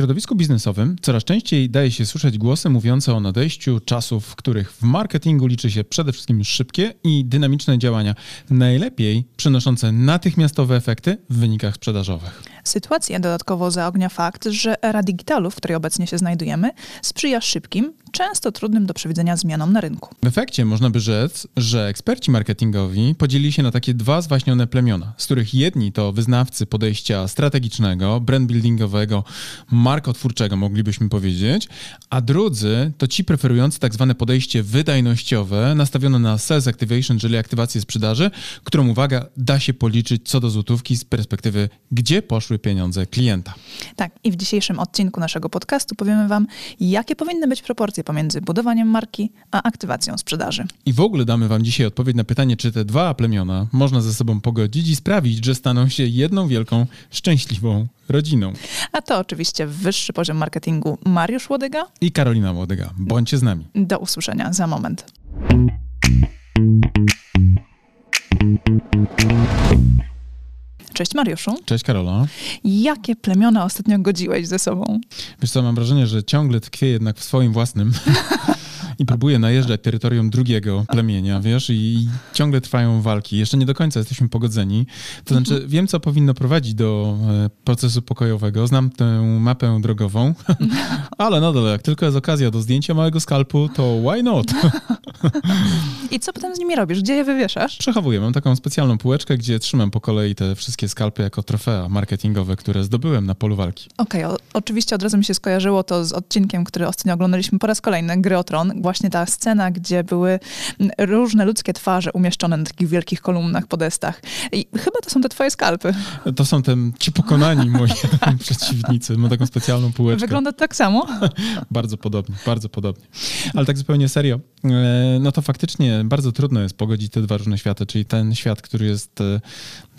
środowisku biznesowym coraz częściej daje się słyszeć głosy mówiące o nadejściu czasów, w których w marketingu liczy się przede wszystkim szybkie i dynamiczne działania, najlepiej przynoszące natychmiastowe efekty w wynikach sprzedażowych. Sytuację dodatkowo zaognia fakt, że era digitalu, w której obecnie się znajdujemy, sprzyja szybkim, często trudnym do przewidzenia zmianom na rynku. W efekcie można by rzec, że eksperci marketingowi podzielili się na takie dwa zwaśnione plemiona, z których jedni to wyznawcy podejścia strategicznego, brandbuildingowego, markotwórczego, moglibyśmy powiedzieć, a drudzy to ci preferujący tak zwane podejście wydajnościowe, nastawione na sales activation, czyli aktywację sprzedaży, którą, uwaga, da się policzyć co do złotówki z perspektywy, gdzie poszły pieniądze klienta. Tak, i w dzisiejszym odcinku naszego podcastu powiemy Wam, jakie powinny być proporcje pomiędzy budowaniem marki a aktywacją sprzedaży. I w ogóle damy Wam dzisiaj odpowiedź na pytanie, czy te dwa plemiona można ze sobą pogodzić i sprawić, że staną się jedną wielką, szczęśliwą rodziną. A to oczywiście wyższy poziom marketingu Mariusz Łodyga I Karolina Łodyga. Bądźcie z nami. Do usłyszenia za moment. Cześć Mariuszu. Cześć Karola. Jakie plemiona ostatnio godziłeś ze sobą? Wiesz co, mam wrażenie, że ciągle tkwię jednak w swoim własnym i próbuję najeżdżać terytorium drugiego plemienia, wiesz, i ciągle trwają walki. Jeszcze nie do końca jesteśmy pogodzeni. To znaczy, Mhm. wiem, co powinno prowadzić do e, procesu pokojowego, znam tę mapę drogową, ale nadal, jak tylko jest okazja do zdjęcia małego skalpu, to why not? I co potem z nimi robisz? Gdzie je wywieszasz? Przechowuję. Mam taką specjalną półeczkę, gdzie trzymam po kolei te wszystkie skalpy jako trofea marketingowe, które zdobyłem na polu walki. Okej, o- oczywiście od razu mi się skojarzyło to z odcinkiem, który ostatnio oglądaliśmy po raz kolejny, Gry o Tron. Właśnie ta scena, gdzie były różne ludzkie twarze umieszczone na takich wielkich kolumnach, podestach. I chyba to są te twoje skalpy. To są te ci pokonani moi przeciwnicy. Mam taką specjalną półeczkę. Wygląda tak samo. Bardzo podobnie, bardzo podobnie. Ale tak zupełnie serio, e, no to faktycznie bardzo trudno jest pogodzić te dwa różne światy, czyli ten świat, który jest e,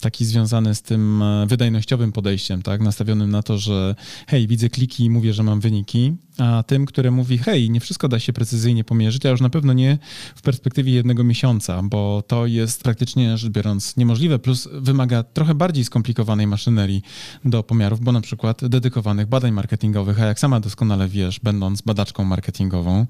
taki związany z tym e, wydajnościowym podejściem, tak, nastawionym na to, że hej, widzę kliki i mówię, że mam wyniki, a tym, które mówi, hej, nie wszystko da się precyzyjnie pomierzyć, a już na pewno nie w perspektywie jednego miesiąca, bo to jest praktycznie rzecz biorąc niemożliwe, plus wymaga trochę bardziej skomplikowanej maszynerii do pomiarów, bo na przykład dedykowanych badań marketingowych, a jak sama doskonale wiesz, będąc badaczką marketingową,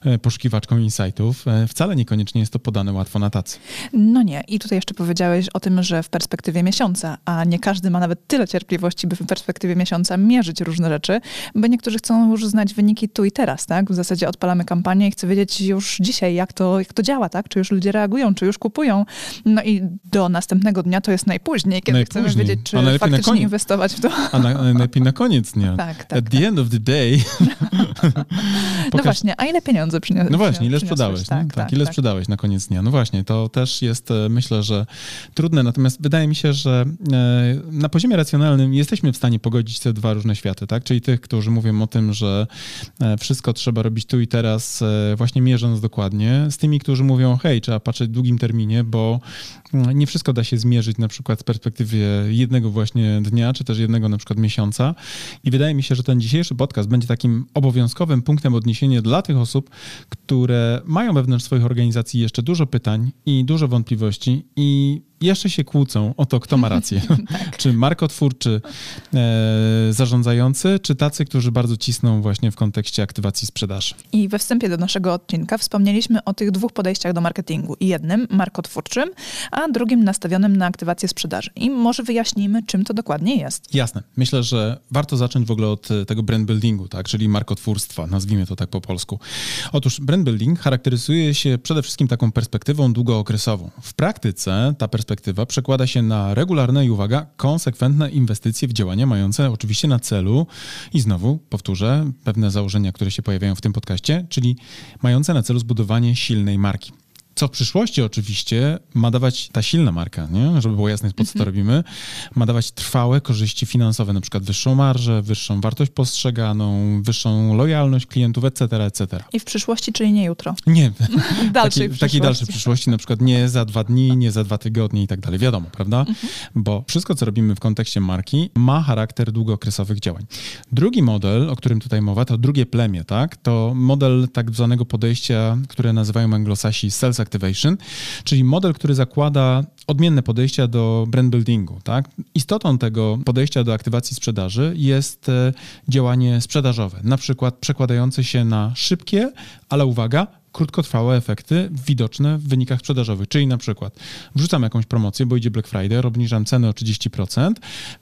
e, poszukiwaczką insightów, e, wcale niekoniecznie jest to podane łatwo na tacy. No nie. I tutaj jeszcze powiedziałeś o tym, że w perspektywie miesiąca, a nie każdy ma nawet tyle cierpliwości, by w perspektywie miesiąca mierzyć różne rzeczy, bo niektórzy chcą już znać wyniki tu i teraz, tak? W zasadzie odpalamy kampanię i chcę wiedzieć już dzisiaj, jak to, jak to działa, tak? Czy już ludzie reagują, czy już kupują. No i do następnego dnia to jest najpóźniej, kiedy chcemy Najpóźniej. wiedzieć, czy faktycznie inwestować w to. A na, najlepiej na koniec dnia. Tak, tak, At tak. the end of the day. No właśnie, a ile pieniędzy przyniosłeś? No właśnie, ile sprzedałeś? Tak, Tak, tak, ile tak. sprzedałeś na koniec dnia? No właśnie, to też jest, e, myślę, że trudne, natomiast wydaje mi się, że e, na poziomie racjonalnym jesteśmy w stanie pogodzić te dwa różne światy, tak? Czyli tych, którzy mówią o tym, że e, wszystko trzeba robić tu i teraz, e, właśnie mierząc dokładnie, z tymi, którzy mówią, hej, trzeba patrzeć w długim terminie, bo mm, nie wszystko da się zmierzyć na przykład z perspektywy jednego właśnie dnia, czy też jednego na przykład miesiąca. I wydaje mi się, że ten dzisiejszy podcast będzie takim obowiązkowym punktem odniesienia dla tych osób, które mają wewnątrz swoich organizacji jeszcze dużo pytań i dużo wątpliwości i jeszcze się kłócą o to, kto ma rację. czy markotwórczy, e, zarządzający, czy tacy, którzy bardzo cisną właśnie w kontekście aktywacji sprzedaży. I we wstępie do naszego odcinka wspomnieliśmy o tych dwóch podejściach do marketingu. Jednym markotwórczym, a drugim nastawionym na aktywację sprzedaży. I może wyjaśnijmy, czym to dokładnie jest. Jasne. Myślę, że warto zacząć w ogóle od e, tego brand buildingu, tak? czyli markotwórstwa, nazwijmy to tak po polsku. Otóż brand building charakteryzuje się przede wszystkim taką perspektywą długookresową. W praktyce ta perspektywa przekłada się na regularne i uwaga, konsekwentne inwestycje w działania mające oczywiście na celu i znowu powtórzę pewne założenia, które się pojawiają w tym podcaście, czyli mające na celu zbudowanie silnej marki. Co w przyszłości oczywiście ma dawać ta silna marka, nie? żeby było jasne, po co to robimy, ma dawać trwałe korzyści finansowe, na przykład wyższą marżę, wyższą wartość postrzeganą, wyższą lojalność klientów, etc., etc. I w przyszłości, czyli nie jutro. Nie, W dalszej taki, w takiej dalszej przyszłości, na przykład nie za dwa dni, nie za dwa tygodnie i tak dalej, wiadomo, prawda? Bo wszystko, co robimy w kontekście marki, ma charakter długookresowych działań. Drugi model, o którym tutaj mowa, to drugie plemię, tak? To model tak zwanego podejścia, które nazywają anglosasi sales activation, czyli model, który zakłada odmienne podejścia do brand buildingu. Tak? Istotą tego podejścia do aktywacji sprzedaży jest e, działanie sprzedażowe, na przykład przekładające się na szybkie, ale uwaga, krótkotrwałe efekty widoczne w wynikach sprzedażowych. Czyli na przykład wrzucam jakąś promocję, bo idzie Black Friday, obniżam cenę o 30%,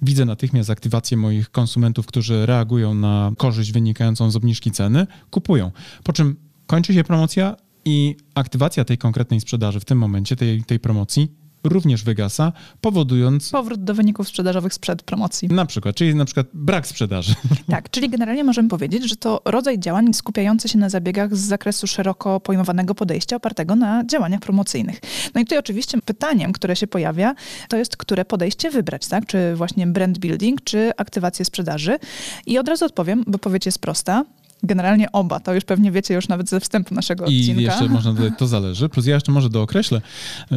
widzę natychmiast aktywację moich konsumentów, którzy reagują na korzyść wynikającą z obniżki ceny, kupują. Po czym kończy się promocja i aktywacja tej konkretnej sprzedaży w tym momencie, tej, tej promocji również wygasa, powodując... Powrót do wyników sprzedażowych sprzed promocji. Na przykład, czyli na przykład brak sprzedaży. Tak, czyli generalnie możemy powiedzieć, że to rodzaj działań skupiający się na zabiegach z zakresu szeroko pojmowanego podejścia opartego na działaniach promocyjnych. No i tutaj oczywiście pytaniem, które się pojawia, to jest, które podejście wybrać, tak? Czy właśnie brand building, czy aktywację sprzedaży. I od razu odpowiem, bo powiedź jest prosta generalnie oba. To już pewnie wiecie już nawet ze wstępu naszego I odcinka. I jeszcze można dodać, to zależy. Plus ja jeszcze może dookreślę,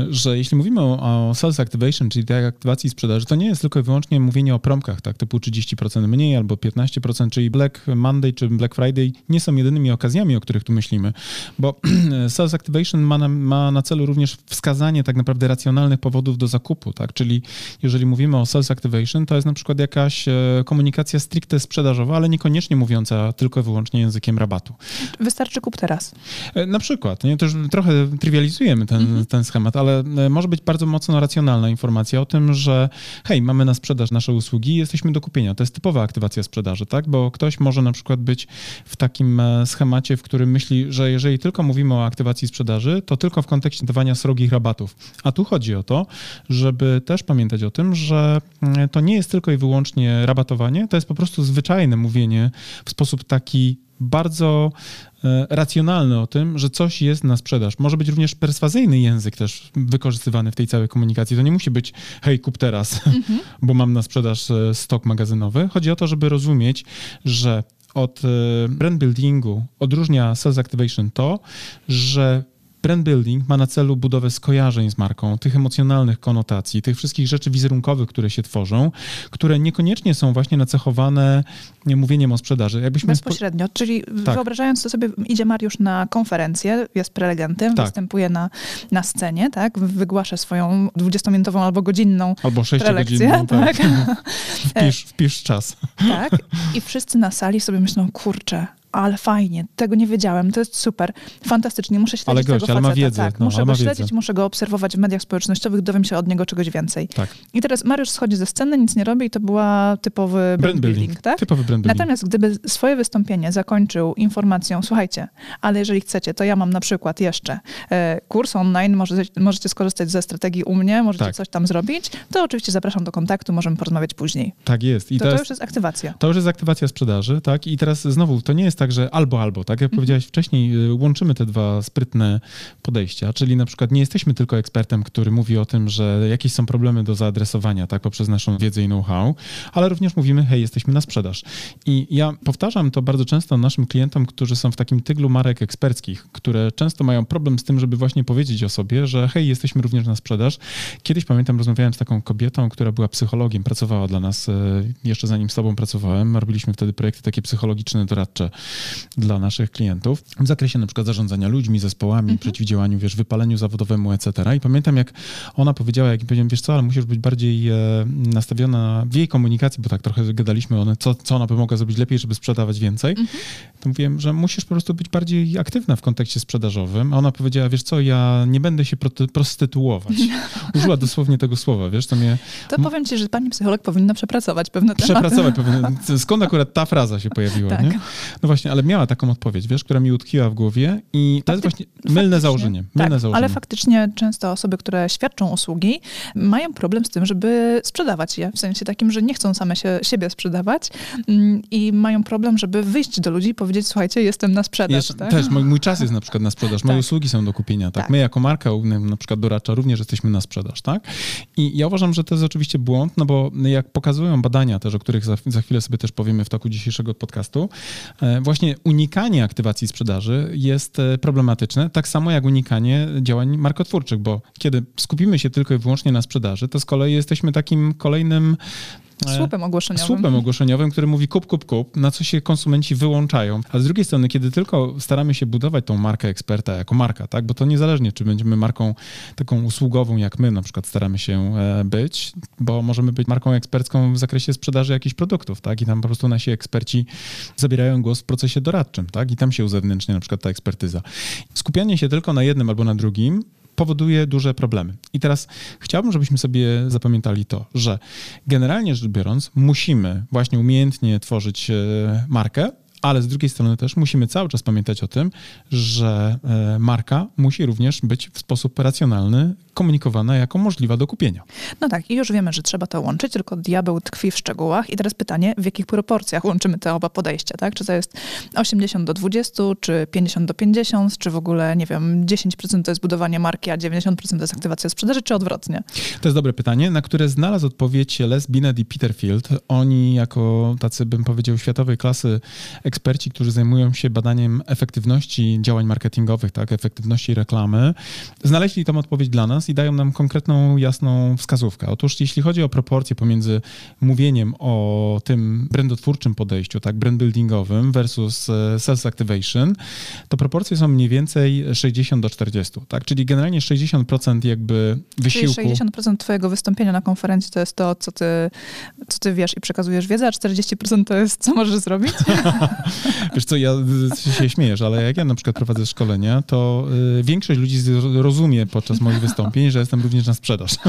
że jeśli mówimy o, o sales activation, czyli tej aktywacji sprzedaży, to nie jest tylko i wyłącznie mówienie o promkach, tak, typu 30% mniej albo 15%, czyli Black Monday czy Black Friday nie są jedynymi okazjami, o których tu myślimy, bo sales activation ma na, ma na celu również wskazanie tak naprawdę racjonalnych powodów do zakupu, tak, czyli jeżeli mówimy o sales activation, to jest na przykład jakaś e, komunikacja stricte sprzedażowa, ale niekoniecznie mówiąca tylko i wyłącznie wyłącznie językiem rabatu. Wystarczy kup teraz. E, na przykład. Nie? To już trochę trywializujemy ten, mhm. ten schemat, ale e, może być bardzo mocno racjonalna informacja o tym, że hej, mamy na sprzedaż nasze usługi jesteśmy do kupienia. To jest typowa aktywacja sprzedaży, tak? Bo ktoś może na przykład być w takim e, schemacie, w którym myśli, że jeżeli tylko mówimy o aktywacji sprzedaży, to tylko w kontekście dawania srogich rabatów. A tu chodzi o to, żeby też pamiętać o tym, że mm, to nie jest tylko i wyłącznie rabatowanie, to jest po prostu zwyczajne mówienie w sposób taki bardzo e, racjonalny o tym, że coś jest na sprzedaż. Może być również perswazyjny język też wykorzystywany w tej całej komunikacji. To nie musi być hej, kup teraz, mm-hmm. bo mam na sprzedaż e, stok magazynowy. Chodzi o to, żeby rozumieć, że od e, brand buildingu odróżnia sales activation to, że brand building ma na celu budowę skojarzeń z marką, tych emocjonalnych konotacji, tych wszystkich rzeczy wizerunkowych, które się tworzą, które niekoniecznie są właśnie nacechowane mówieniem o sprzedaży. Jakbyśmy Bezpośrednio, spo... czyli tak. wyobrażając to sobie, idzie Mariusz na konferencję, jest prelegentem, tak. występuje na, na scenie, tak, wygłasza swoją 20-minutową albo godzinną albo 6-godzinną, tak. tak. wpisz, wpisz czas. Tak, i wszyscy na sali sobie myślą, kurczę, ale fajnie, tego nie wiedziałem, to jest super, fantastycznie, muszę śledzić ale gość, tego faceta, ma wiedzę, tak, no, muszę go śledzić, wiedzę. muszę go obserwować w mediach społecznościowych, dowiem się od niego czegoś więcej. Tak. I teraz Mariusz schodzi ze sceny, nic nie robi i to była typowy brand, brand building, building, tak? Typowy brand building. Natomiast gdyby swoje wystąpienie zakończył informacją, słuchajcie, ale jeżeli chcecie, to ja mam na przykład jeszcze e, kurs online, możecie, możecie skorzystać ze strategii u mnie, możecie tak. coś tam zrobić, to oczywiście zapraszam do kontaktu, możemy porozmawiać później. Tak jest. I to, to, to już jest aktywacja. To już jest aktywacja sprzedaży, tak? I teraz znowu, to nie jest tak, że albo, albo, tak jak mhm. powiedziałeś wcześniej, y, łączymy te dwa sprytne podejścia, czyli na przykład nie jesteśmy tylko ekspertem, który mówi o tym, że jakieś są problemy do zaadresowania, tak, poprzez naszą wiedzę i know-how, ale również mówimy, hej, jesteśmy na sprzedaż. I ja powtarzam to bardzo często naszym klientom, którzy są w takim tyglu marek eksperckich, które często mają problem z tym, żeby właśnie powiedzieć o sobie, że hej, jesteśmy również na sprzedaż. Kiedyś pamiętam, rozmawiałem z taką kobietą, która była psychologiem, pracowała dla nas, y, jeszcze zanim z tobą pracowałem, robiliśmy wtedy projekty takie psychologiczne, doradcze dla naszych klientów w zakresie na przykład zarządzania ludźmi, zespołami, mhm. przeciwdziałaniu, wiesz, wypaleniu zawodowemu, etc. I pamiętam, jak ona powiedziała, jak powiedziałem, wiesz co, ale musisz być bardziej e, nastawiona w jej komunikacji, bo tak trochę gadaliśmy o co, co ona by mogła zrobić lepiej, żeby sprzedawać więcej. Mhm. To mówiłem, że musisz po prostu być bardziej aktywna w kontekście sprzedażowym. A ona powiedziała, wiesz co, ja nie będę się prostytuować. Użyła dosłownie tego słowa, wiesz, to mnie... To powiem ci, że pani psycholog powinna przepracować pewne tematy. Przepracować pewne... Skąd akurat ta fraza się pojawiła, tak. nie? No właśnie, ale miała taką odpowiedź, wiesz, która mi utkwiła w głowie i to jest właśnie mylne założenie. Mylne tak, założenie. ale faktycznie często osoby, które świadczą usługi, mają problem z tym, żeby sprzedawać je. W sensie takim, że nie chcą same się, siebie sprzedawać mm, i mają problem, żeby wyjść do ludzi i powiedzieć, słuchajcie, jestem na sprzedaż. Jest, tak? Też, mój, mój, czas jest na przykład na sprzedaż, moje tak. usługi są do kupienia. Tak? tak? My jako marka, na przykład doradcza, również jesteśmy na sprzedaż. Tak? I ja uważam, że to jest oczywiście błąd, no bo jak pokazują badania też, o których za, za chwilę sobie też powiemy w toku dzisiejszego podcastu, e, właśnie unikanie aktywacji sprzedaży jest e, problematyczne, tak samo jak unikanie działań markotwórczych, bo kiedy skupimy się tylko i wyłącznie na sprzedaży, to z kolei jesteśmy takim kolejnym Słupem ogłoszeniowym. Słupem ogłoszeniowym, który mówi kup, kup, kup, na co się konsumenci wyłączają. A z drugiej strony, kiedy tylko staramy się budować tą markę eksperta jako marka, tak, bo to niezależnie, czy będziemy marką taką usługową, jak my na przykład staramy się być, bo możemy być marką ekspercką w zakresie sprzedaży jakichś produktów, tak, i tam po prostu nasi eksperci zabierają głos w procesie doradczym, tak, i tam się uzewnętrznia na przykład ta ekspertyza. Skupianie się tylko na jednym albo na drugim powoduje duże problemy. I teraz chciałbym, żebyśmy sobie zapamiętali to, że generalnie rzecz biorąc, musimy właśnie umiejętnie tworzyć e, markę, ale z drugiej strony też musimy cały czas pamiętać o tym, że e, marka musi również być w sposób racjonalny komunikowana jako możliwa do kupienia. No tak, i już wiemy, że trzeba to łączyć, tylko diabeł tkwi w szczegółach. I teraz pytanie, w jakich proporcjach łączymy te oba podejścia, tak? Czy to jest 80 do 20, czy 50 do 50, czy w ogóle, nie wiem, 10% to jest budowanie marki, a 90% to jest aktywacja sprzedaży, czy odwrotnie? To jest dobre pytanie, na które znalazł odpowiedź Les Binet i Peterfield. Oni jako tacy, bym powiedział, światowej klasy eksperci, którzy zajmują się badaniem efektywności działań marketingowych, tak, efektywności reklamy, znaleźli tą odpowiedź dla nas i dają nam konkretną, jasną wskazówkę. Otóż jeśli chodzi o proporcje pomiędzy mówieniem o tym brandotwórczym podejściu, tak, brand buildingowym versus e, sales activation, to proporcje są mniej więcej 60 do 40, tak, czyli generalnie 60% jakby wysiłku. Czyli 60% twojego wystąpienia na konferencji to jest to, co ty, co ty wiesz i przekazujesz wiedzę, a 40% to jest, co możesz zrobić? wiesz co, ja się śmiejesz, ale jak ja na przykład prowadzę szkolenia, to y, większość ludzi rozumie podczas moich wystąpień, że jestem również na sprzedaż.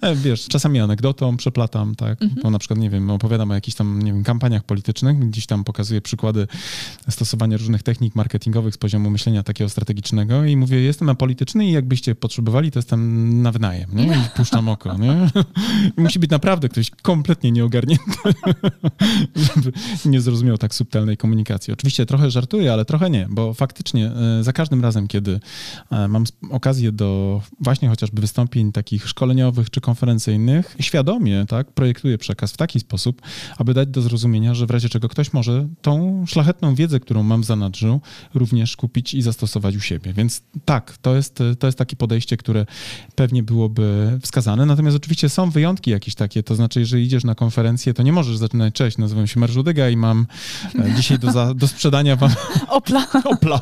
E, wiesz, czasami anegdotą przeplatam, tak, mhm. bo na przykład, nie wiem, opowiadam o jakichś tam, nie wiem, kampaniach politycznych, gdzieś tam pokazuję przykłady stosowania różnych technik marketingowych z poziomu myślenia takiego strategicznego i mówię, jestem apolityczny i jakbyście potrzebowali, to jestem na wynajem, nie? I puszczam oko, nie? I musi być naprawdę ktoś kompletnie nieogarnięty, żeby nie zrozumiał tak subtelnej komunikacji. Oczywiście trochę żartuję, ale trochę nie, bo faktycznie e, za każdym razem, kiedy e, mam okazję do do właśnie chociażby wystąpień takich szkoleniowych czy konferencyjnych, świadomie tak, projektuje przekaz w taki sposób, aby dać do zrozumienia, że w razie czego ktoś może tą szlachetną wiedzę, którą mam w zanadrzu, również kupić i zastosować u siebie. Więc tak, to jest, to jest takie podejście, które pewnie byłoby wskazane. Natomiast oczywiście są wyjątki jakieś takie, to znaczy, jeżeli idziesz na konferencję, to nie możesz zaczynać, cześć, nazywam się Marżudyga i mam e, dzisiaj do, za, do sprzedania wam Opla. Opla.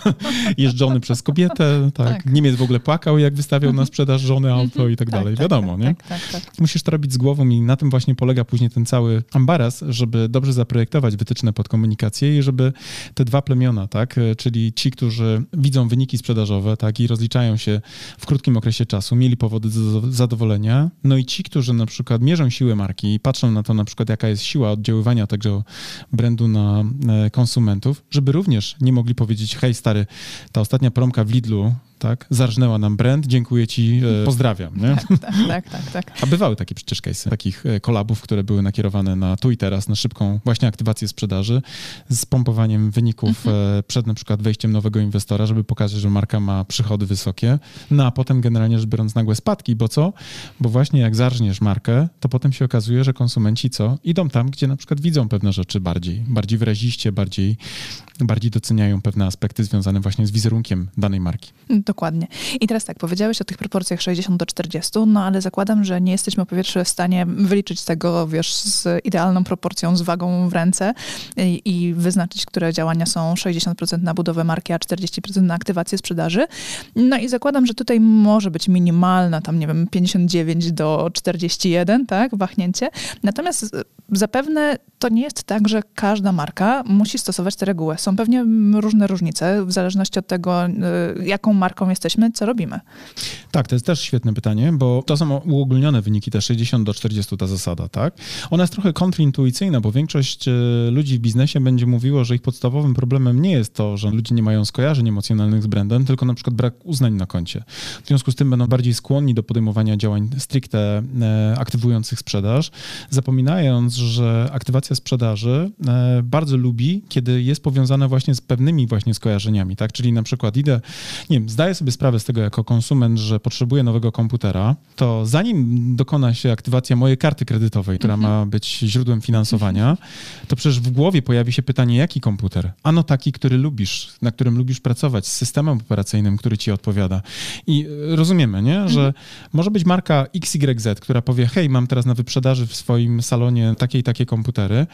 Jeżdżony przez kobietę, tak. tak. Niemiec w ogóle płakał, jak wystawiał na sprzedaż żony auto mhm. i tak, tak dalej. Tak, Wiadomo, tak, nie? Tak, tak, tak, Musisz to robić z głową i na tym właśnie polega później ten cały ambaras, żeby dobrze zaprojektować wytyczne pod komunikację i żeby te dwa plemiona, tak, czyli ci, którzy widzą wyniki sprzedażowe, tak, i rozliczają się w krótkim okresie czasu, mieli powody do zadowolenia, no i ci, którzy na przykład mierzą siłę marki i patrzą na to na przykład, jaka jest siła oddziaływania tego brandu na e, konsumentów, żeby również nie mogli powiedzieć, hej stary, ta ostatnia promka w Lidlu tak? Zarżnęła nam brand, dziękuję ci, e, pozdrawiam. Nie? Tak, tak, tak, tak, tak. A bywały takie przecież case'y, takich e, kolabów, które były nakierowane na tu i teraz, na szybką właśnie aktywację sprzedaży z pompowaniem wyników mhm. E, przed na przykład wejściem nowego inwestora, żeby pokazać, że marka ma przychody wysokie, no a potem generalnie rzecz biorąc nagłe spadki, bo co? Bo właśnie jak zarżniesz markę, to potem się okazuje, że konsumenci co? Idą tam, gdzie na przykład widzą pewne rzeczy bardziej, bardziej wyraziście, bardziej, bardziej doceniają pewne aspekty związane właśnie z wizerunkiem danej marki. Dokładnie. I teraz tak, powiedziałeś o tych proporcjach 60 do 40, no ale zakładam, że nie jesteśmy po pierwsze w stanie wyliczyć tego, wiesz, z idealną proporcją, z wagą w ręce i, i wyznaczyć, które działania są 60% na budowę marki, a 40% na aktywację sprzedaży. No i zakładam, że tutaj może być minimalna, tam nie wiem, 59 do 41, tak, wahnięcie. Natomiast zapewne to nie jest tak, że każda marka musi stosować te reguły. Są pewnie różne różnice w zależności od tego, y, jaką marką jesteśmy, co robimy. Tak, to jest też świetne pytanie, bo to są uogólnione wyniki, te 60 do 40 ta zasada, tak? Ona jest trochę kontrintuicyjna, bo większość y, ludzi w biznesie będzie mówiło, że ich podstawowym problemem nie jest to, że ludzie nie mają skojarzeń emocjonalnych z brandem, tylko na przykład brak uznań na koncie. W związku z tym będą bardziej skłonni do podejmowania działań stricte e, aktywujących sprzedaż, zapominając, że aktywacja sprzedaży e, bardzo lubi, kiedy jest powiązana właśnie z pewnymi właśnie skojarzeniami, tak? Czyli na przykład idę, nie wiem, zdaję zdaję sobie sprawę z tego jako konsument, że potrzebuję nowego komputera, to zanim dokona się aktywacja mojej karty kredytowej, która mhm. ma być źródłem finansowania, to przecież w głowie pojawi się pytanie, jaki komputer? Ano taki, który lubisz, na którym lubisz pracować, z systemem operacyjnym, który ci odpowiada. I e, rozumiemy, nie? że mhm. może być marka XYZ, która powie, hej, mam teraz na wyprzedaży w swoim salonie takie i takie komputery,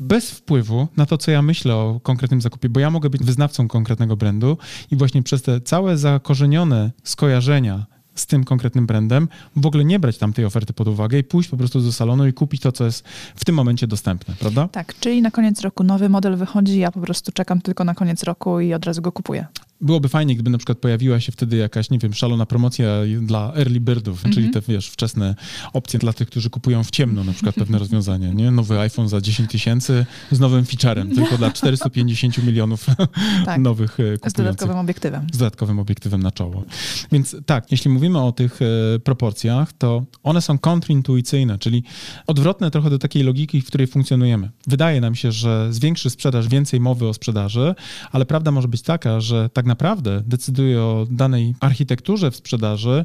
bez wpływu na to, co ja myślę o konkretnym zakupie, bo ja mogę być wyznawcą konkretnego brandu i właśnie przez te całe zakorzenione skojarzenia z tym konkretnym brandem, w ogóle nie brać tam tej oferty pod uwagę i pójść po prostu do salonu i kupić to, co jest w tym momencie dostępne, prawda? Tak, czyli na koniec roku nowy model wychodzi, ja po prostu czekam tylko na koniec roku i od razu go kupuję byłoby fajnie, gdyby na przykład pojawiła się wtedy jakaś, nie wiem, szalona promocja dla early birdów, mm -hmm. czyli te, wiesz, wczesne opcje dla tych, którzy kupują w ciemno na przykład pewne rozwiązanie, nie? Nowy iPhone za 10 tysięcy z nowym featurem, tylko dla 450 milionów tak. nowych kupujących. Z dodatkowym obiektywem. Z dodatkowym obiektywem na czoło. Więc tak, jeśli mówimy o tych e, proporcjach, to one są kontrintuicyjne, czyli odwrotne trochę do takiej logiki, w której funkcjonujemy. Wydaje nam się, że zwiększy sprzedaż więcej mowy o sprzedaży, ale prawda może być taka, że tak tak naprawdę decyduje o danej architekturze w sprzedaży,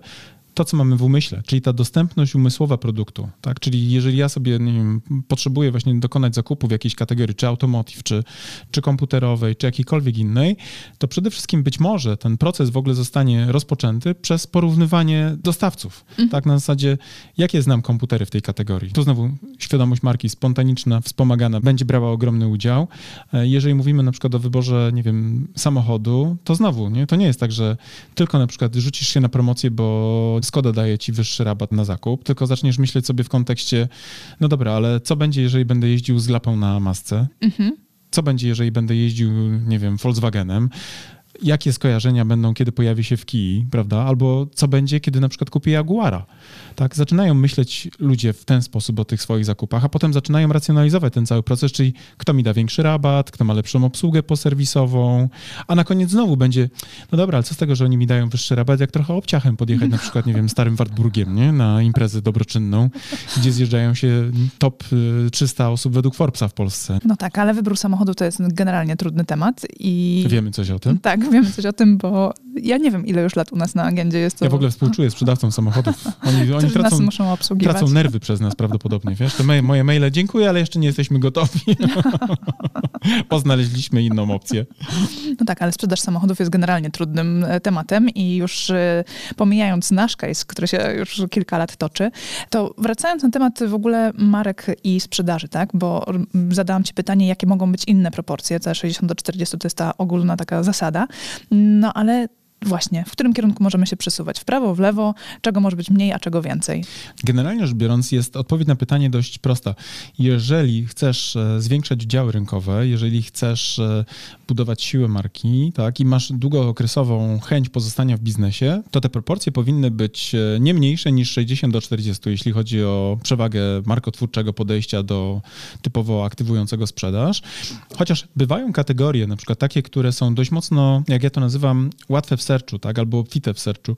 to, co mamy w umyśle, czyli ta dostępność umysłowa produktu, tak? Czyli jeżeli ja sobie, nie wiem, potrzebuję właśnie dokonać zakupu w jakiejś kategorii, czy automotive, czy, czy komputerowej, czy jakiejkolwiek innej, to przede wszystkim być może ten proces w ogóle zostanie rozpoczęty przez porównywanie dostawców, mhm. tak? Na zasadzie, jakie znam komputery w tej kategorii. Tu znowu świadomość marki spontaniczna, wspomagana będzie brała ogromny udział. E, jeżeli mówimy na przykład o wyborze, nie wiem, samochodu, to znowu, nie? To nie jest tak, że tylko na przykład rzucisz się na promocję, bo Skoda daje ci wyższy rabat na zakup, tylko zaczniesz myśleć sobie w kontekście, no dobra, ale co będzie, jeżeli będę jeździł z lapą na masce? Mhm. Co będzie, jeżeli będę jeździł, nie wiem, Volkswagenem? Jakie skojarzenia będą, kiedy pojawi się w kij, prawda? Albo co będzie, kiedy na przykład kupi Jaguara. Tak, zaczynają myśleć ludzie w ten sposób o tych swoich zakupach, a potem zaczynają racjonalizować ten cały proces, czyli kto mi da większy rabat, kto ma lepszą obsługę poserwisową, a na koniec znowu będzie, no dobra, ale co z tego, że oni mi dają wyższy rabat, jak trochę obciachem podjechać na przykład, nie wiem, starym Wartburgiem, nie? Na imprezę dobroczynną, gdzie zjeżdżają się top 300 y, osób według Forbesa w Polsce. No tak, ale wybór samochodu to jest generalnie trudny temat i... Wiemy coś o tym? Tak, wiemy coś o tym, bo ja nie wiem, ile już lat u nas na agendzie jest to. Ja w ogóle współczuję sprzedawcom samochodów. Oni, oni tracą, nas muszą obsługiwać. tracą nerwy przez nas prawdopodobnie, wiesz? To moje, moje maile, dziękuję, ale jeszcze nie jesteśmy gotowi. Poznaleźliśmy inną opcję. No tak, ale sprzedaż samochodów jest generalnie trudnym e, tematem i już e, pomijając nasz case, który się już kilka lat toczy, to wracając na temat w ogóle marek i sprzedaży, tak? Bo zadałam ci pytanie, jakie mogą być inne proporcje. Te 60 do 40 to jest ta ogólna taka zasada. No ale właśnie, w którym kierunku możemy się przesuwać? W prawo, w lewo? Czego może być mniej, a czego więcej? Generalnie rzecz biorąc, jest odpowiedź na pytanie dość prosta. Jeżeli chcesz e, zwiększać udziały rynkowe, jeżeli chcesz e, budować siłę marki, tak, i masz długookresową chęć pozostania w biznesie, to te proporcje powinny być e, nie mniejsze niż 60 do 40, jeśli chodzi o przewagę markotwórczego podejścia do typowo aktywującego sprzedaż. Chociaż bywają kategorie, na przykład takie, które są dość mocno, jak ja to nazywam, łatwe w searchu, tak, albo obfite w searchu.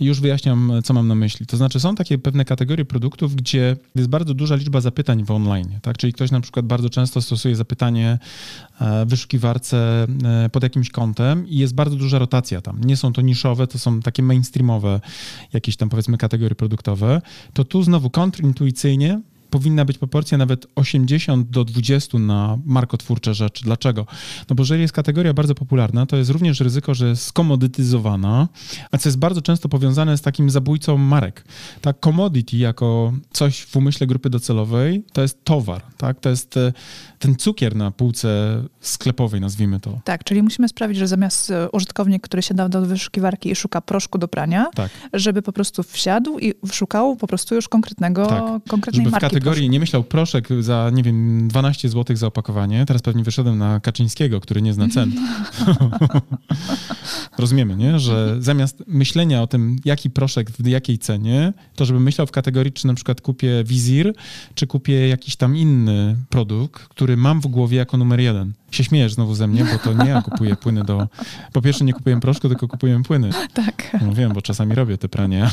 I już wyjaśniam, co mam na myśli. To znaczy, są takie pewne kategorie produktów, gdzie jest bardzo duża liczba zapytań w online, tak, czyli ktoś na przykład bardzo często stosuje zapytanie e, w wyszukiwarce e, pod jakimś kątem i jest bardzo duża rotacja tam. Nie są to niszowe, to są takie mainstreamowe jakieś tam powiedzmy kategorie produktowe. To tu znowu kontrintuicyjnie powinna być proporcja nawet 80 do 20 na markotwórcze rzeczy. Dlaczego? No bo jeżeli jest kategoria bardzo popularna, to jest również ryzyko, że jest skomodytyzowana, a co jest bardzo często powiązane z takim zabójcą marek. Tak, commodity jako coś w umyśle grupy docelowej to jest towar, tak? To jest e, ten cukier na półce sklepowej, nazwijmy to. Tak, czyli musimy sprawić, że zamiast e, użytkownik, który się da do wyszukiwarki i szuka proszku do prania, tak. żeby po prostu wsiadł i szukał po prostu już konkretnego, tak. konkretnej marki kategorii nie myślał proszek za, nie wiem, 12 zł za opakowanie. Teraz pewnie wyszedłem na Kaczyńskiego, który nie zna cen. Rozumiemy, nie? Że zamiast myślenia o tym, jaki proszek w jakiej cenie, to żeby myślał w kategorii, czy na przykład kupię wizir, czy kupię jakiś tam inny produkt, który mam w głowie jako numer jeden. Się śmiejesz znowu ze mnie, bo to nie ja kupuję płyny do... Po pierwsze nie kupuję proszku, tylko kupuję płyny. Tak. No wiem, bo czasami robię te pranie,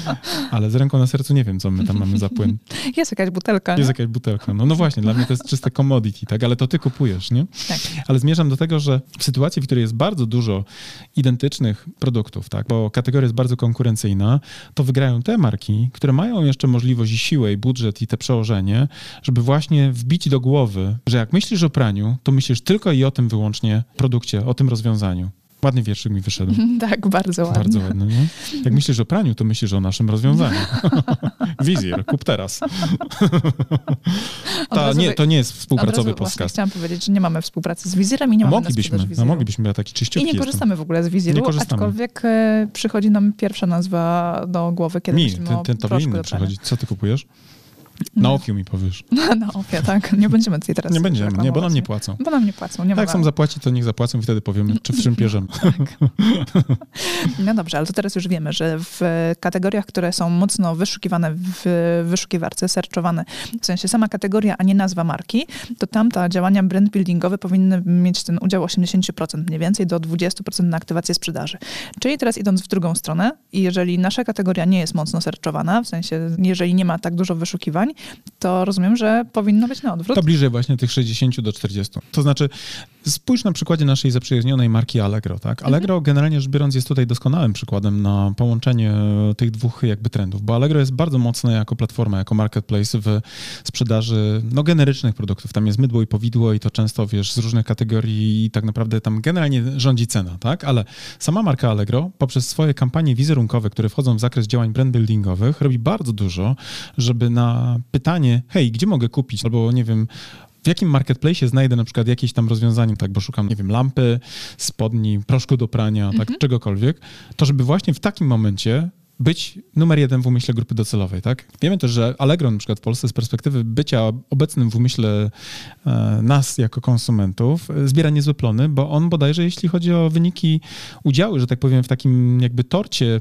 ale z ręką na sercu nie wiem, co my tam mamy za płyn. Jest jakaś butelka. Jest jakaś butelka. No, no właśnie, dla mnie to jest czyste commodity, tak? Ale to ty kupujesz, nie? Tak. Ale zmierzam do tego, że w sytuacji, w której jest bardzo dużo identycznych produktów, tak? Bo kategoria jest bardzo konkurencyjna, to wygrają te marki, które mają jeszcze możliwość i siłę, i budżet, i te przełożenie, żeby właśnie wbić do głowy, że jak myślisz o praniu, to myślisz tylko i o tym wyłącznie produkcie, o tym rozwiązaniu. Ładny wierszyk mi wyszedł. Tak, bardzo ładny. Bardzo ładny, nie? Jak myślisz o praniu, to myślisz o naszym rozwiązaniu. Wizjer, kup teraz. Ta, razu nie, to nie jest współpracowy podcast. Chciałam powiedzieć, że nie mamy współpracy z Wizjerem i nie mamy na Moglibyśmy, sprzedaż no moglibyśmy, ja taki I czyściutki nie jestem. korzystamy w ogóle z Nie korzystamy. aczkolwiek e, przychodzi nam pierwsza nazwa do głowy, kiedy Mi, myślimy ten, ten to inny przychodzi. Co ty kupujesz? Na ofiu mi powiesz. Na ofie, tak. Nie będziemy tutaj teraz Nie będziemy, nie, bo nam nie płacą. Bo nam nie płacą, nie Jak ma chcą zapłacić, to niech zapłacą i wtedy powiemy, czy w czym bierzemy. No dobrze, ale to teraz już wiemy, że w kategoriach, które są mocno wyszukiwane w wyszukiwarce, searchowane, w sensie sama kategoria, a nie nazwa marki, to tam ta działania brand buildingowe powinny mieć ten udział 80% mniej więcej do 20% na aktywację sprzedaży. Czyli teraz idąc w drugą stronę i jeżeli nasza kategoria nie jest mocno searchowana, w sensie jeżeli nie ma tak dużo wyszukiwań, to rozumiem, że powinno być na odwrót. To bliżej właśnie tych 60 do 40. To znaczy, spójrz na przykładzie naszej zaprzyjaźnionej marki Allegro, tak? Allegro generalnie rzecz biorąc jest tutaj doskonałym przykładem na połączenie tych dwóch jakby trendów, bo Allegro jest bardzo mocne jako platforma, jako marketplace w sprzedaży no generycznych produktów. Tam jest mydło i powidło i to często, wiesz, z różnych kategorii i tak naprawdę tam generalnie rządzi cena, tak? Ale sama marka Allegro poprzez swoje kampanie wizerunkowe, które wchodzą w zakres działań brand buildingowych, robi bardzo dużo, żeby na pytanie, hej, gdzie mogę kupić? Albo nie wiem, w jakim marketplace znajdę na przykład jakieś tam rozwiązanie, tak, bo szukam, nie wiem, lampy, spodni, proszku do prania, tak, czegokolwiek, to żeby właśnie w takim momencie być numer jeden w umyśle grupy docelowej, tak? Wiemy też, że Allegro na przykład w Polsce z perspektywy bycia obecnym w umyśle e, nas jako konsumentów e, zbiera niezłe plony, bo on bodajże, jeśli chodzi o wyniki udziału, że tak powiem, w takim jakby torcie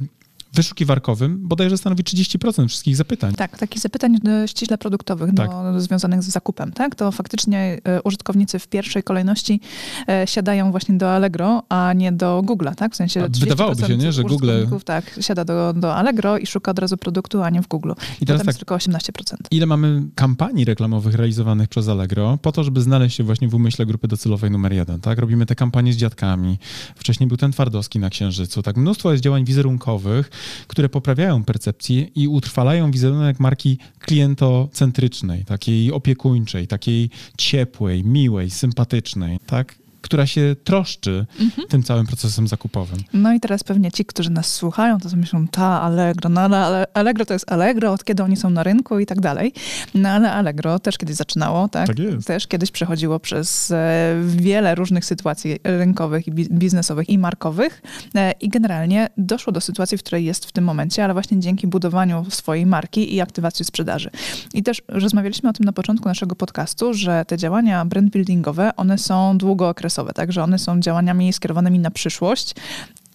wyszukiwarkowym, bodajże stanowi 30% wszystkich zapytań. Tak, takich zapytań e, ściśle produktowych, Tak. do, związanych z zakupem, tak? To faktycznie e, użytkownicy w pierwszej kolejności e, siadają właśnie do Allegro, a nie do Google'a, tak? W sensie wydawałoby się, 30% nie, że Google- tak, siada do, do Allegro i szuka od razu produktu, a nie w Google. I teraz Potem tak, jest tylko 18%. ile mamy kampanii reklamowych realizowanych przez Allegro po to, żeby znaleźć się właśnie w umyśle grupy docelowej numer jeden, tak? Robimy te kampanie z dziadkami. Wcześniej był ten Twardowski na Księżycu, tak? Mnóstwo jest działań wizerunkowych, które poprawiają percepcję i utrwalają wizerunek marki klientocentrycznej, takiej opiekuńczej, takiej ciepłej, miłej, sympatycznej, tak? Która się troszczy tym całym procesem zakupowym. No i teraz pewnie ci, którzy nas słuchają, to sobie myślą, ta Allegro, no ale Allegro to jest Allegro, od kiedy oni są na rynku i tak dalej. No ale Allegro też kiedyś zaczynało, tak? Tak jest. Też kiedyś przechodziło przez e, wiele różnych sytuacji rynkowych i bi- biznesowych i markowych e, i generalnie doszło do sytuacji, w której jest w tym momencie, ale właśnie dzięki budowaniu swojej marki i aktywacji sprzedaży. I też rozmawialiśmy o tym na początku naszego podcastu, że te działania brand buildingowe, one są długookresowe, tak? Że one są działaniami skierowanymi na przyszłość.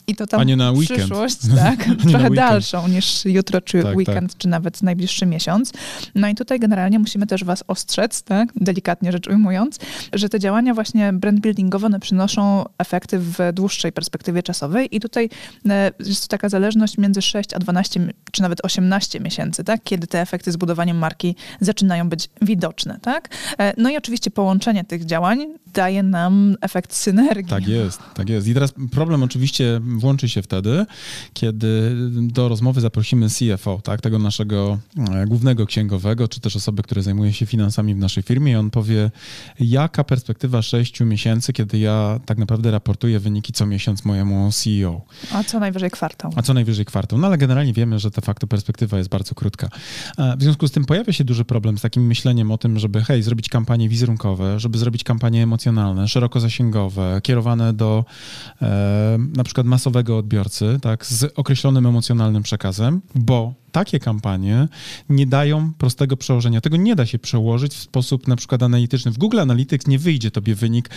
I to tam A nie na weekend. przyszłość, tak, trochę dalszą niż jutro, czy Tak, weekend, czy nawet najbliższy miesiąc. No i tutaj generalnie musimy też was ostrzec, tak, delikatnie rzecz ujmując, że te działania właśnie brand buildingowe, one przynoszą efekty w dłuższej perspektywie czasowej i tutaj e, jest taka zależność między 6 a 12, czy nawet 18 miesięcy, tak, kiedy te efekty z budowaniem marki zaczynają być widoczne, tak. E, No i oczywiście połączenie tych działań daje nam efekt synergii. Tak jest, tak jest. I teraz problem oczywiście włączy się wtedy, kiedy do rozmowy zaprosimy CFO, tak, tego naszego e, głównego księgowego, czy też osoby, które zajmuje się finansami w naszej firmie i on powie, jaka perspektywa sześciu miesięcy, kiedy ja tak naprawdę raportuję wyniki co miesiąc mojemu CEO, A co najwyżej kwartał. a co najwyżej kwartał. No ale generalnie wiemy, że de facto perspektywa jest bardzo krótka. E, W związku z tym pojawia się duży problem z takim myśleniem o tym, żeby hej, zrobić kampanie wizerunkowe, żeby zrobić kampanie emocjonalne, szerokozasięgowe, kierowane do e, na przykład masowego odbiorcy, tak, z określonym emocjonalnym przekazem, bo takie kampanie nie dają prostego przełożenia. Tego nie da się przełożyć w sposób na przykład analityczny. W Google Analytics nie wyjdzie tobie wynik.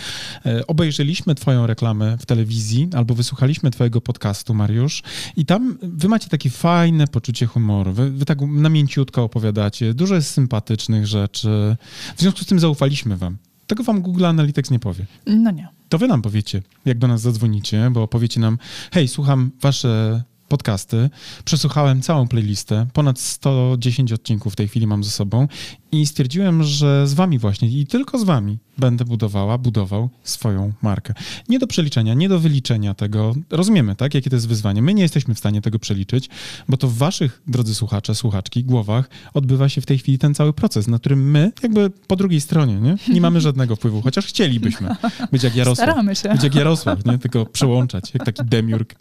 E, obejrzeliśmy twoją reklamę w telewizji albo wysłuchaliśmy twojego podcastu, Mariusz, i tam wy macie takie fajne poczucie humoru. Wy, wy tak namięciutko opowiadacie. Dużo jest sympatycznych rzeczy. W związku z tym zaufaliśmy wam. Tego wam Google Analytics nie powie. No nie. To wy nam powiecie, jak do nas zadzwonicie, bo powiecie nam, hej, słucham wasze podcasty, przesłuchałem całą playlistę, ponad 110 odcinków w tej chwili mam ze sobą i stwierdziłem, że z wami właśnie i tylko z wami będę budowała, budował swoją markę. Nie do przeliczenia, nie do wyliczenia tego. Rozumiemy, tak, jakie to jest wyzwanie. My nie jesteśmy w stanie tego przeliczyć, bo to w waszych, drodzy słuchacze, słuchaczki, głowach odbywa się w tej chwili ten cały proces, na którym my, jakby po drugiej stronie, nie, nie mamy żadnego wpływu, chociaż chcielibyśmy być jak Jarosław. Staramy się. Być jak Jarosław, nie, tylko przełączać, jak taki demiurg.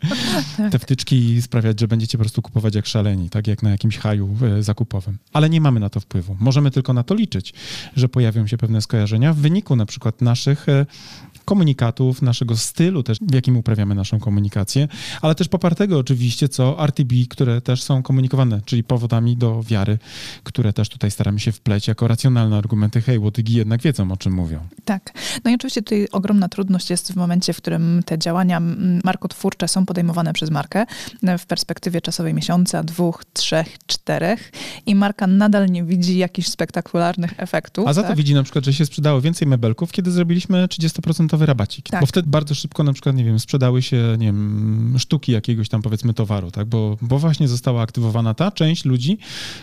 Te wtyczki sprawiać, że będziecie po prostu kupować jak szaleni, tak jak na jakimś haju e, zakupowym. Ale nie mamy na to wpływu. Możemy tylko na to liczyć, że pojawią się pewne skojarzenia w wyniku na przykład naszych e, komunikatów, naszego stylu też, w jakim uprawiamy naszą komunikację, ale też popartego oczywiście, co RTB, które też są komunikowane, czyli powodami do wiary, które też tutaj staramy się wpleć jako racjonalne argumenty, hej, łotygi jednak wiedzą, o czym mówią. Tak. No i oczywiście tutaj ogromna trudność jest w momencie, w którym te działania markotwórcze są podejmowane przez markę w perspektywie czasowej miesiąca, dwóch, trzech, czterech i marka nadal nie widzi jakichś spektakularnych efektów. A za tak? to widzi na przykład, że się sprzedało więcej mebelków, kiedy zrobiliśmy 30% rabacik. Tak. Bo wtedy bardzo szybko na przykład, nie wiem, sprzedały się, nie wiem, sztuki jakiegoś tam powiedzmy towaru, tak? Bo, bo właśnie została aktywowana ta część ludzi,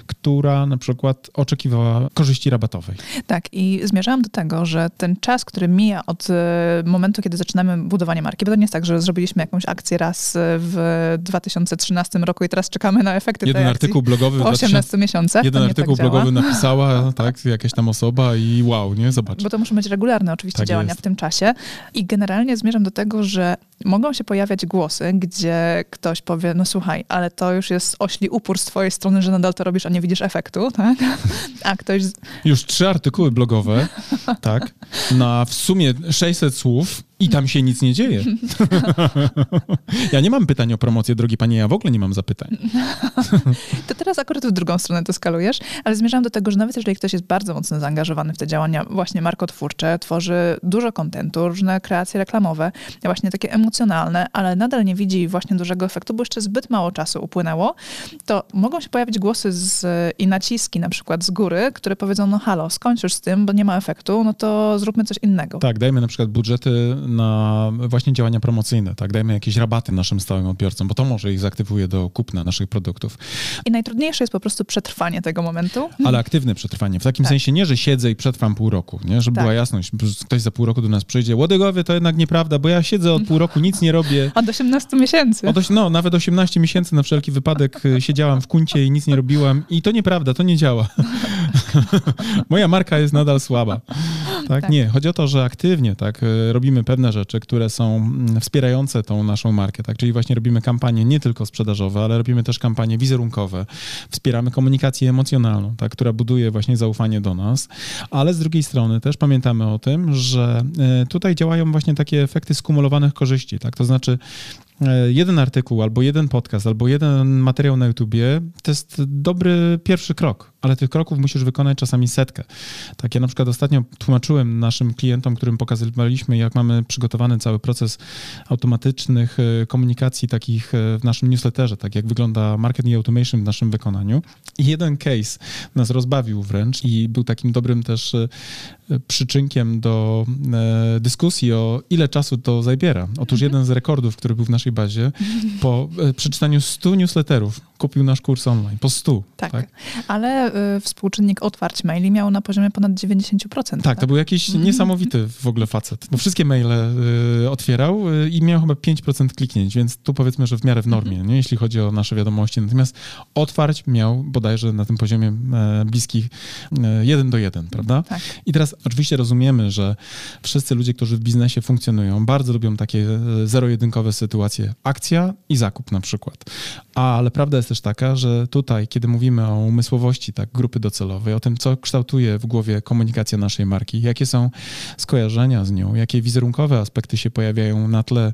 która na przykład oczekiwała korzyści rabatowej. Tak i zmierzałam do tego, że ten czas, który mija od e, momentu, kiedy zaczynamy budowanie marki, bo to nie jest tak, że zrobiliśmy jakąś akcję raz e, w 2013 roku i teraz czekamy na efekty Jeden tej artykuł blogowy po 18 miesiącach. Jeden artykuł tak blogowy napisała, tak, jakaś tam osoba i wow, nie? Zobacz. Bo to muszą być regularne oczywiście Tak działania jest. w tym czasie. I generalnie zmierzam do tego, że mogą się pojawiać głosy, gdzie ktoś powie, no słuchaj, ale to już jest ośli upór z twojej strony, że nadal to robisz, a nie widzisz efektu, tak? A ktoś... Już trzy artykuły blogowe, tak, na w sumie 600 słów i tam się nic nie dzieje. ja nie mam pytań o promocję, drogi panie, ja w ogóle nie mam zapytań. To teraz akurat w drugą stronę to skalujesz, ale zmierzam do tego, że nawet jeżeli ktoś jest bardzo mocno zaangażowany w te działania właśnie markotwórcze, tworzy dużo kontentu, różne kreacje reklamowe, właśnie takie emocjonalne, ale nadal nie widzi właśnie dużego efektu, bo jeszcze zbyt mało czasu upłynęło, to mogą się pojawić głosy z, i naciski na przykład z góry, które powiedzą, no halo, skończ już z tym, bo nie ma efektu, no to zróbmy coś innego. Tak, dajmy na przykład budżety na właśnie działania promocyjne, tak, dajmy jakieś rabaty naszym stałym odbiorcom, bo to może ich zaktywuje do kupna naszych produktów. I najtrudniejsze jest po prostu przetrwanie tego momentu. Ale aktywne przetrwanie. W takim Tak. sensie nie, że siedzę i przetrwam pół roku, nie? Żeby Tak. była jasność. Ktoś za pół roku do nas przyjdzie. Łodygowie to jednak nieprawda, bo ja siedzę od pół roku, nic nie robię. Od 18 miesięcy. Od, no, nawet 18 miesięcy na wszelki wypadek y, siedziałam w kuncie i nic nie robiłam. I to nieprawda, to nie działa. Moja marka jest nadal słaba. Tak? Tak. Nie, chodzi o to, że aktywnie tak, y, robimy pewne rzeczy, które są mm, wspierające tą naszą markę. Tak? Czyli właśnie robimy kampanie nie tylko sprzedażowe, ale robimy też kampanie wizerunkowe. Wspieramy komunikację emocjonalną, tak? która buduje właśnie zaufanie do nas. Ale z drugiej strony też pamiętamy o tym, że y, tutaj działają właśnie takie efekty skumulowanych korzyści. Tak? To znaczy jeden artykuł, albo jeden podcast, albo jeden materiał na YouTubie, to jest dobry pierwszy krok, ale tych kroków musisz wykonać czasami setkę. Tak, ja na przykład ostatnio tłumaczyłem naszym klientom, którym pokazywaliśmy, jak mamy przygotowany cały proces automatycznych e, komunikacji takich e, w naszym newsletterze, tak jak wygląda marketing automation w naszym wykonaniu. I jeden case nas rozbawił wręcz i był takim dobrym też e, przyczynkiem do e, dyskusji o ile czasu to zabiera. Otóż jeden z rekordów, który był w naszej bazie, po e, przeczytaniu 100 newsletterów kupił nasz kurs online. Po 100. Tak, tak? ale y, współczynnik otwarć maili miał na poziomie ponad 90%. Tak, to był jakiś niesamowity w ogóle facet, bo wszystkie maile y, otwierał y, i miał chyba 5% kliknięć, więc tu powiedzmy, że w miarę w normie, nie? jeśli chodzi o nasze wiadomości. Natomiast otwarć miał bodajże na tym poziomie e, bliskich e, 1 do 1, prawda? Tak. I teraz oczywiście rozumiemy, że wszyscy ludzie, którzy w biznesie funkcjonują, bardzo lubią takie e, zero-jedynkowe sytuacje. Akcja i zakup na przykład. Ale prawda jest też taka, że tutaj, kiedy mówimy o umysłowości tak, grupy docelowej, o tym, co kształtuje w głowie komunikacja naszej marki, jakie są skojarzenia z nią, jakie wizerunkowe aspekty się pojawiają na tle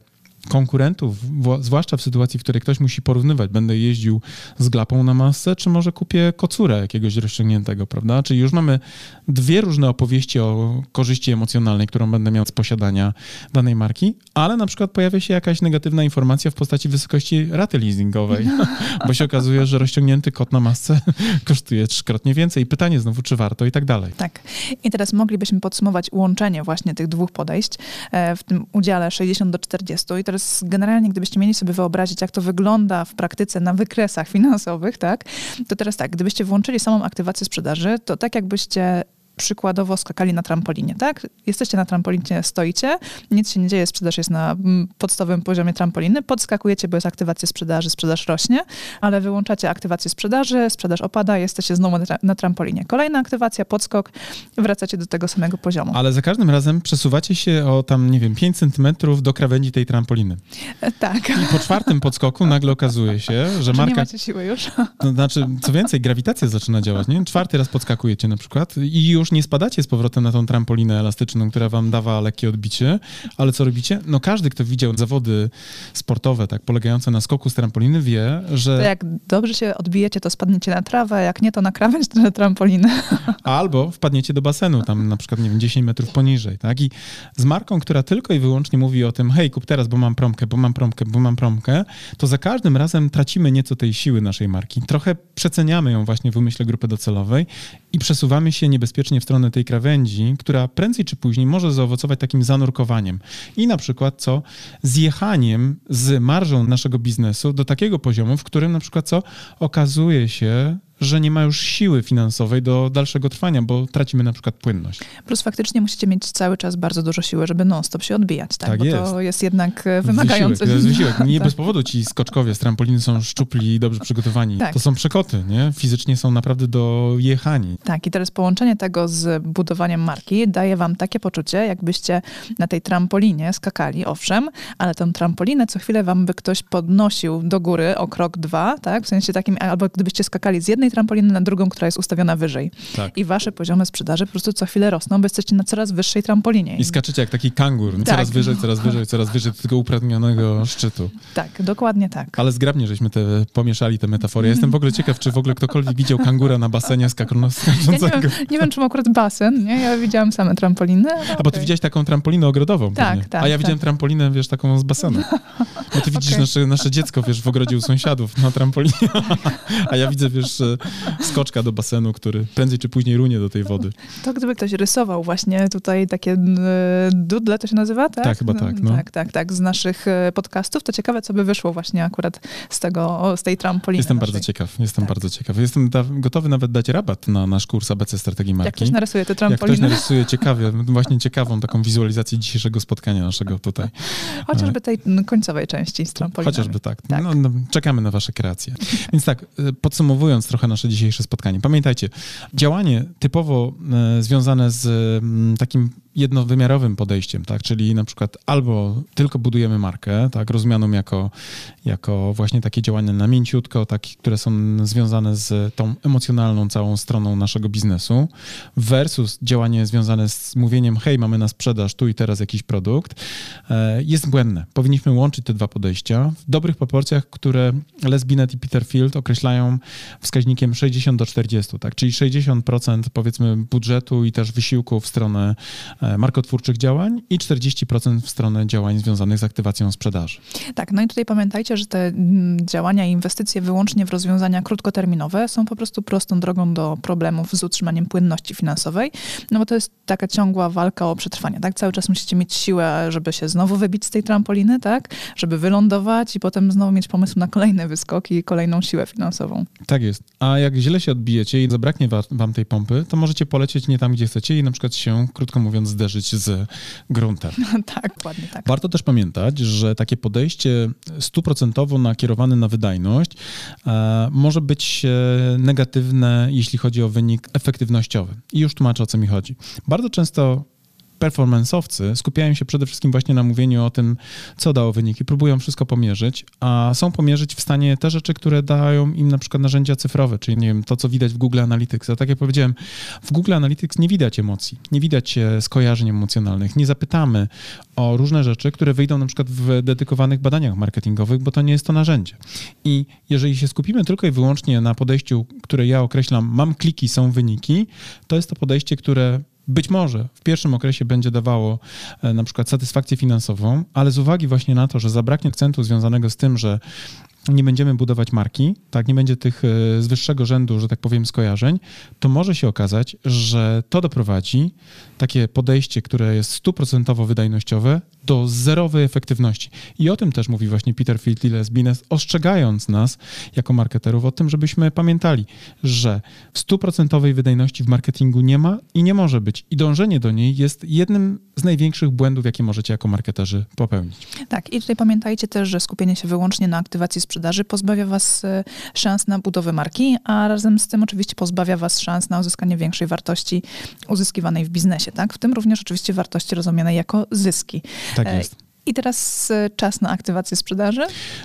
konkurentów, zwłaszcza w sytuacji, w której ktoś musi porównywać, będę jeździł z glapą na masę, czy może kupię kocurę jakiegoś rozciągniętego, prawda? Czyli już mamy dwie różne opowieści o korzyści emocjonalnej, którą będę miał z posiadania danej marki, ale na przykład pojawia się jakaś negatywna informacja w postaci wysokości raty leasingowej, bo się okazuje, że rozciągnięty kot na masce kosztuje trzykrotnie więcej. I pytanie znowu, czy warto i tak dalej. Tak. I teraz moglibyśmy podsumować łączenie właśnie tych dwóch podejść e, w tym udziale 60 do 40 i teraz generalnie, gdybyście mieli sobie wyobrazić, jak to wygląda w praktyce na wykresach finansowych, tak, to teraz tak, gdybyście włączyli samą aktywację sprzedaży, to tak jakbyście przykładowo skakali na trampolinie, tak? Jesteście na trampolinie, stoicie, nic się nie dzieje, sprzedaż jest na mm, podstawowym poziomie trampoliny, podskakujecie, bo jest aktywacja sprzedaży, sprzedaż rośnie, ale wyłączacie aktywację sprzedaży, sprzedaż opada, jesteście znowu na trampolinie. Kolejna aktywacja, podskok, wracacie do tego samego poziomu. Ale za każdym razem przesuwacie się o tam, nie wiem, 5 centymetrów do krawędzi tej trampoliny. E, tak. I po czwartym podskoku nagle okazuje się, że marka... nie macie siły już. To znaczy, co więcej, grawitacja zaczyna działać, nie? Czwarty raz podskakujecie na przykład i już już nie spadacie z powrotem na tą trampolinę elastyczną, która wam dawa lekkie odbicie, ale co robicie? No każdy, kto widział zawody sportowe, tak, polegające na skoku z trampoliny, wie, że... To jak dobrze się odbijecie, to spadniecie na trawę, jak nie, to na krawędź na trampolinę. Albo wpadniecie do basenu, tam na przykład, nie wiem, 10 metrów poniżej, tak? I z marką, która tylko i wyłącznie mówi o tym, hej, kup teraz, bo mam promkę, bo mam promkę, bo mam promkę, to za każdym razem tracimy nieco tej siły naszej marki. Trochę przeceniamy ją właśnie w umyśle grupy docelowej i przesuwamy się niebezpiecznie w stronę tej krawędzi, która prędzej czy później może zaowocować takim zanurkowaniem. I na przykład co? Zjechaniem z marżą naszego biznesu do takiego poziomu, w którym na przykład co? Okazuje się, że nie ma już siły finansowej do dalszego trwania, bo tracimy na przykład płynność. Plus faktycznie musicie mieć cały czas bardzo dużo siły, żeby non-stop się odbijać, tak? tak bo jest. to jest jednak e, wymagające. Wysiłek, wysiłek. Nie tak. bez powodu ci skoczkowie z trampoliny są szczupli i dobrze przygotowani. Tak. To są przekoty, nie? Fizycznie są naprawdę dojechani. Tak, i teraz połączenie tego z budowaniem marki daje wam takie poczucie, jakbyście na tej trampolinie skakali, owszem, ale tę trampolinę co chwilę wam by ktoś podnosił do góry o krok dwa, tak? W sensie takim, albo gdybyście skakali z jednej trampoliny na drugą, która jest ustawiona wyżej. Tak. I wasze poziomy sprzedaży po prostu co chwilę rosną, bo jesteście na coraz wyższej trampolinie. I skaczecie jak taki kangur, tak. coraz wyżej, coraz wyżej, coraz wyżej do tego upragnionego szczytu. Tak, dokładnie tak. Ale zgrabnie żeśmy te, pomieszali te metafory. Ja jestem w ogóle ciekaw, czy w ogóle ktokolwiek widział kangura na basenie skaczącego. Ja nie, wiem, nie wiem, czy mam akurat basen, nie? Ja widziałam same trampoliny. A, bo ty widziałeś taką trampolinę ogrodową Tak, pewnie. tak. A ja tak. widziałem trampolinę, wiesz, taką z basenu. Bo ty widzisz okay. nasze, nasze dziecko, wiesz, w ogrodzie u sąsiadów na trampolinie. A ja widzę, wiesz, skoczka do basenu, który prędzej czy później runie do tej wody. To gdyby ktoś rysował właśnie tutaj takie dudle, to się nazywa, tak? Tak, chyba tak. No. Tak, tak, tak, z naszych e, podcastów, to ciekawe, co by wyszło właśnie akurat z tego, z tej trampoliny. Jestem naszej. bardzo ciekaw, jestem tak. bardzo ciekaw. Jestem da, gotowy nawet dać rabat na nasz kurs ABC Strategii Marki. Jak ktoś narysuje te trampoliny. Jak ktoś narysuje ciekawie, właśnie ciekawą taką wizualizację dzisiejszego spotkania naszego tutaj. Chociażby tej końcowej części z trampoliny. Chociażby tak. tak. No, no, czekamy na wasze kreacje. Więc tak, e, podsumowując trochę nasze dzisiejsze spotkanie. Pamiętajcie, działanie typowo e, związane z mm, takim jednowymiarowym podejściem, tak? Czyli na przykład albo tylko budujemy markę, tak, rozumianą jako, jako właśnie takie działania na mięciutko, takie, które są związane z tą emocjonalną całą stroną naszego biznesu, versus działanie związane z mówieniem, hej, mamy na sprzedaż tu i teraz jakiś produkt, e, jest błędne. Powinniśmy łączyć te dwa podejścia w dobrych proporcjach, które Les Binet i Peter Field określają wskaźnikiem 60 do 40, tak? Czyli 60% powiedzmy budżetu i też wysiłku w stronę E, markotwórczych działań i 40% w stronę działań związanych z aktywacją sprzedaży. Tak, no i tutaj pamiętajcie, że te mm, działania i inwestycje wyłącznie w rozwiązania krótkoterminowe są po prostu prostą drogą do problemów z utrzymaniem płynności finansowej, no bo to jest taka ciągła walka o przetrwanie, tak? Cały czas musicie mieć siłę, żeby się znowu wybić z tej trampoliny, tak? Żeby wylądować i potem znowu mieć pomysł na kolejne wyskoki i kolejną siłę finansową. Tak jest. A jak źle się odbijecie i zabraknie wam tej pompy, to możecie polecieć nie tam, gdzie chcecie i na przykład się, krótko mówiąc, zderzyć z gruntem. tak, dokładnie tak. Warto też pamiętać, że takie podejście stuprocentowo nakierowane na wydajność e, może być e, negatywne, jeśli chodzi o wynik efektywnościowy. I już tłumaczę, o co mi chodzi. Bardzo często performanceowcy skupiają się przede wszystkim właśnie na mówieniu o tym, co dało wyniki, próbują wszystko pomierzyć, a są pomierzyć w stanie te rzeczy, które dają im na przykład narzędzia cyfrowe, czyli nie wiem, to, co widać w Google Analytics. A tak jak powiedziałem, w Google Analytics nie widać emocji, nie widać e, skojarzeń emocjonalnych, nie zapytamy o różne rzeczy, które wyjdą na przykład w dedykowanych badaniach marketingowych, bo to nie jest to narzędzie. I jeżeli się skupimy tylko i wyłącznie na podejściu, które ja określam, mam kliki, są wyniki, to jest to podejście, które być może w pierwszym okresie będzie dawało e, na przykład satysfakcję finansową, ale z uwagi właśnie na to, że zabraknie akcentu związanego z tym, że nie będziemy budować marki, tak, nie będzie tych e, z wyższego rzędu, że tak powiem, skojarzeń, to może się okazać, że to doprowadzi takie podejście, które jest stuprocentowo wydajnościowe, do zerowej efektywności. I o tym też mówi właśnie Peter z Bines, ostrzegając nas jako marketerów o tym, żebyśmy pamiętali, że stuprocentowej wydajności w marketingu nie ma i nie może być. I dążenie do niej jest jednym z największych błędów, jakie możecie jako marketerzy popełnić. Tak, i tutaj pamiętajcie też, że skupienie się wyłącznie na aktywacji sprzedaży pozbawia was e, szans na budowę marki, a razem z tym oczywiście pozbawia was szans na uzyskanie większej wartości uzyskiwanej w biznesie, tak? W tym również oczywiście wartości rozumianej jako zyski. Tak jest. I teraz e, czas na aktywację sprzedaży.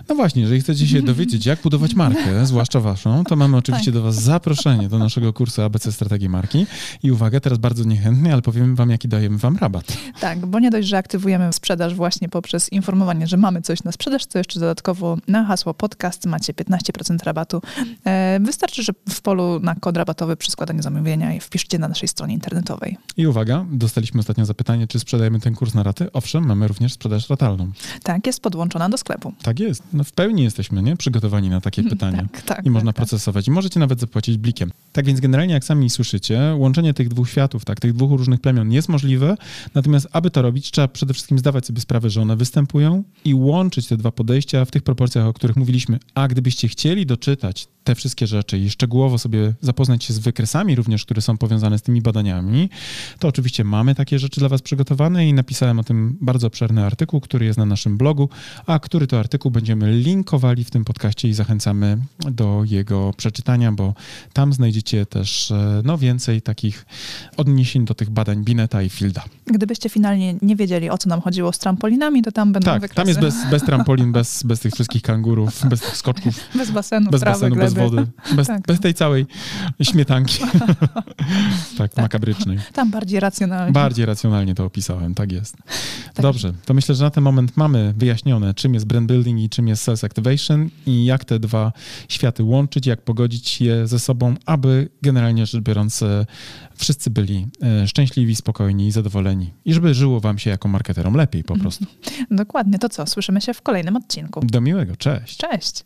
No właśnie, jeżeli chcecie się dowiedzieć, jak budować markę, zwłaszcza waszą, to mamy oczywiście tak. do was zaproszenie do naszego kursu ABC Strategii Marki. I uwaga, teraz bardzo niechętnie, ale powiemy wam, jaki dajemy wam rabat. Tak, bo nie dość, że aktywujemy sprzedaż właśnie poprzez informowanie, że mamy coś na sprzedaż, to jeszcze dodatkowo na hasło podcast macie 15% rabatu. E, wystarczy, że w polu na kod rabatowy przy składaniu zamówienia i wpiszcie na naszej stronie internetowej. I uwaga, dostaliśmy ostatnio zapytanie, czy sprzedajemy ten kurs na raty. Owszem, mamy również sprzedaż Tak, jest podłączona do sklepu. Tak jest. No w pełni jesteśmy nie? przygotowani na takie pytania. tak, tak, I można tak, procesować. I możecie nawet zapłacić blikiem. Tak więc generalnie, jak sami słyszycie, łączenie tych dwóch światów, tak, tych dwóch różnych plemion jest możliwe, natomiast aby to robić, trzeba przede wszystkim zdawać sobie sprawę, że one występują i łączyć te dwa podejścia w tych proporcjach, o których mówiliśmy. A gdybyście chcieli doczytać te wszystkie rzeczy i szczegółowo sobie zapoznać się z wykresami również, które są powiązane z tymi badaniami, to oczywiście mamy takie rzeczy dla Was przygotowane i napisałem o tym bardzo obszerny artykuł, który jest na naszym blogu, a który to artykuł będziemy linkowali w tym podcaście i zachęcamy do jego przeczytania, bo tam znajdziecie też e, no, więcej takich odniesień do tych badań Bineta i Fielda. Gdybyście finalnie nie wiedzieli, o co nam chodziło z trampolinami, to tam będą tak, wykresy. tam jest bez, bez trampolin, bez, bez tych wszystkich kangurów, bez tych skoczków. Bez basenu, bez trawy, basenu, gleby. bez wody, bez, Tak. bez tej całej śmietanki. tak, makabrycznej. Tam bardziej racjonalnie. Bardziej racjonalnie to opisałem, tak jest. Dobrze, to myślę, że na ten moment mamy wyjaśnione, czym jest brand building i czym jest sales activation i jak te dwa światy łączyć, jak pogodzić je ze sobą, aby generalnie rzecz biorąc e, wszyscy byli e, szczęśliwi, spokojni i zadowoleni i żeby żyło wam się jako marketerom lepiej po prostu. Dokładnie. To co? Słyszymy się w kolejnym odcinku. Do miłego, cześć. Cześć.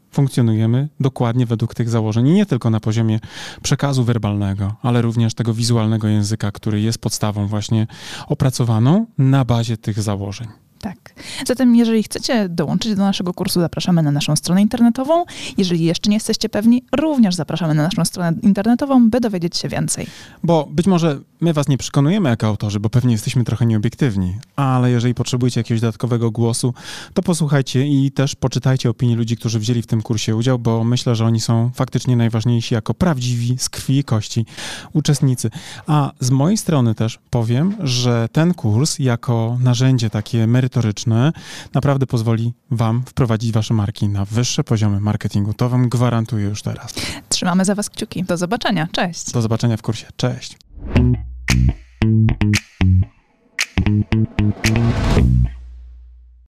funkcjonujemy dokładnie według tych założeń. I nie tylko na poziomie przekazu werbalnego, ale również tego wizualnego języka, który jest podstawą właśnie opracowaną na bazie tych założeń. Tak. Zatem, jeżeli chcecie dołączyć do naszego kursu, zapraszamy na naszą stronę internetową. Jeżeli jeszcze nie jesteście pewni, również zapraszamy na naszą stronę internetową, by dowiedzieć się więcej. Bo być może my was nie przekonujemy jako autorzy, bo pewnie jesteśmy trochę nieobiektywni, ale jeżeli potrzebujecie jakiegoś dodatkowego głosu, to posłuchajcie i też poczytajcie opinie ludzi, którzy wzięli w tym kursie udział, bo myślę, że oni są faktycznie najważniejsi jako prawdziwi, z krwi i kości uczestnicy. A z mojej strony też powiem, że ten kurs jako narzędzie takie merytoryczne naprawdę pozwoli wam wprowadzić wasze marki na wyższe poziomy marketingu. To wam gwarantuję już teraz. Trzymamy za was kciuki. Do zobaczenia. Cześć. Do zobaczenia w kursie. Cześć. Thank you.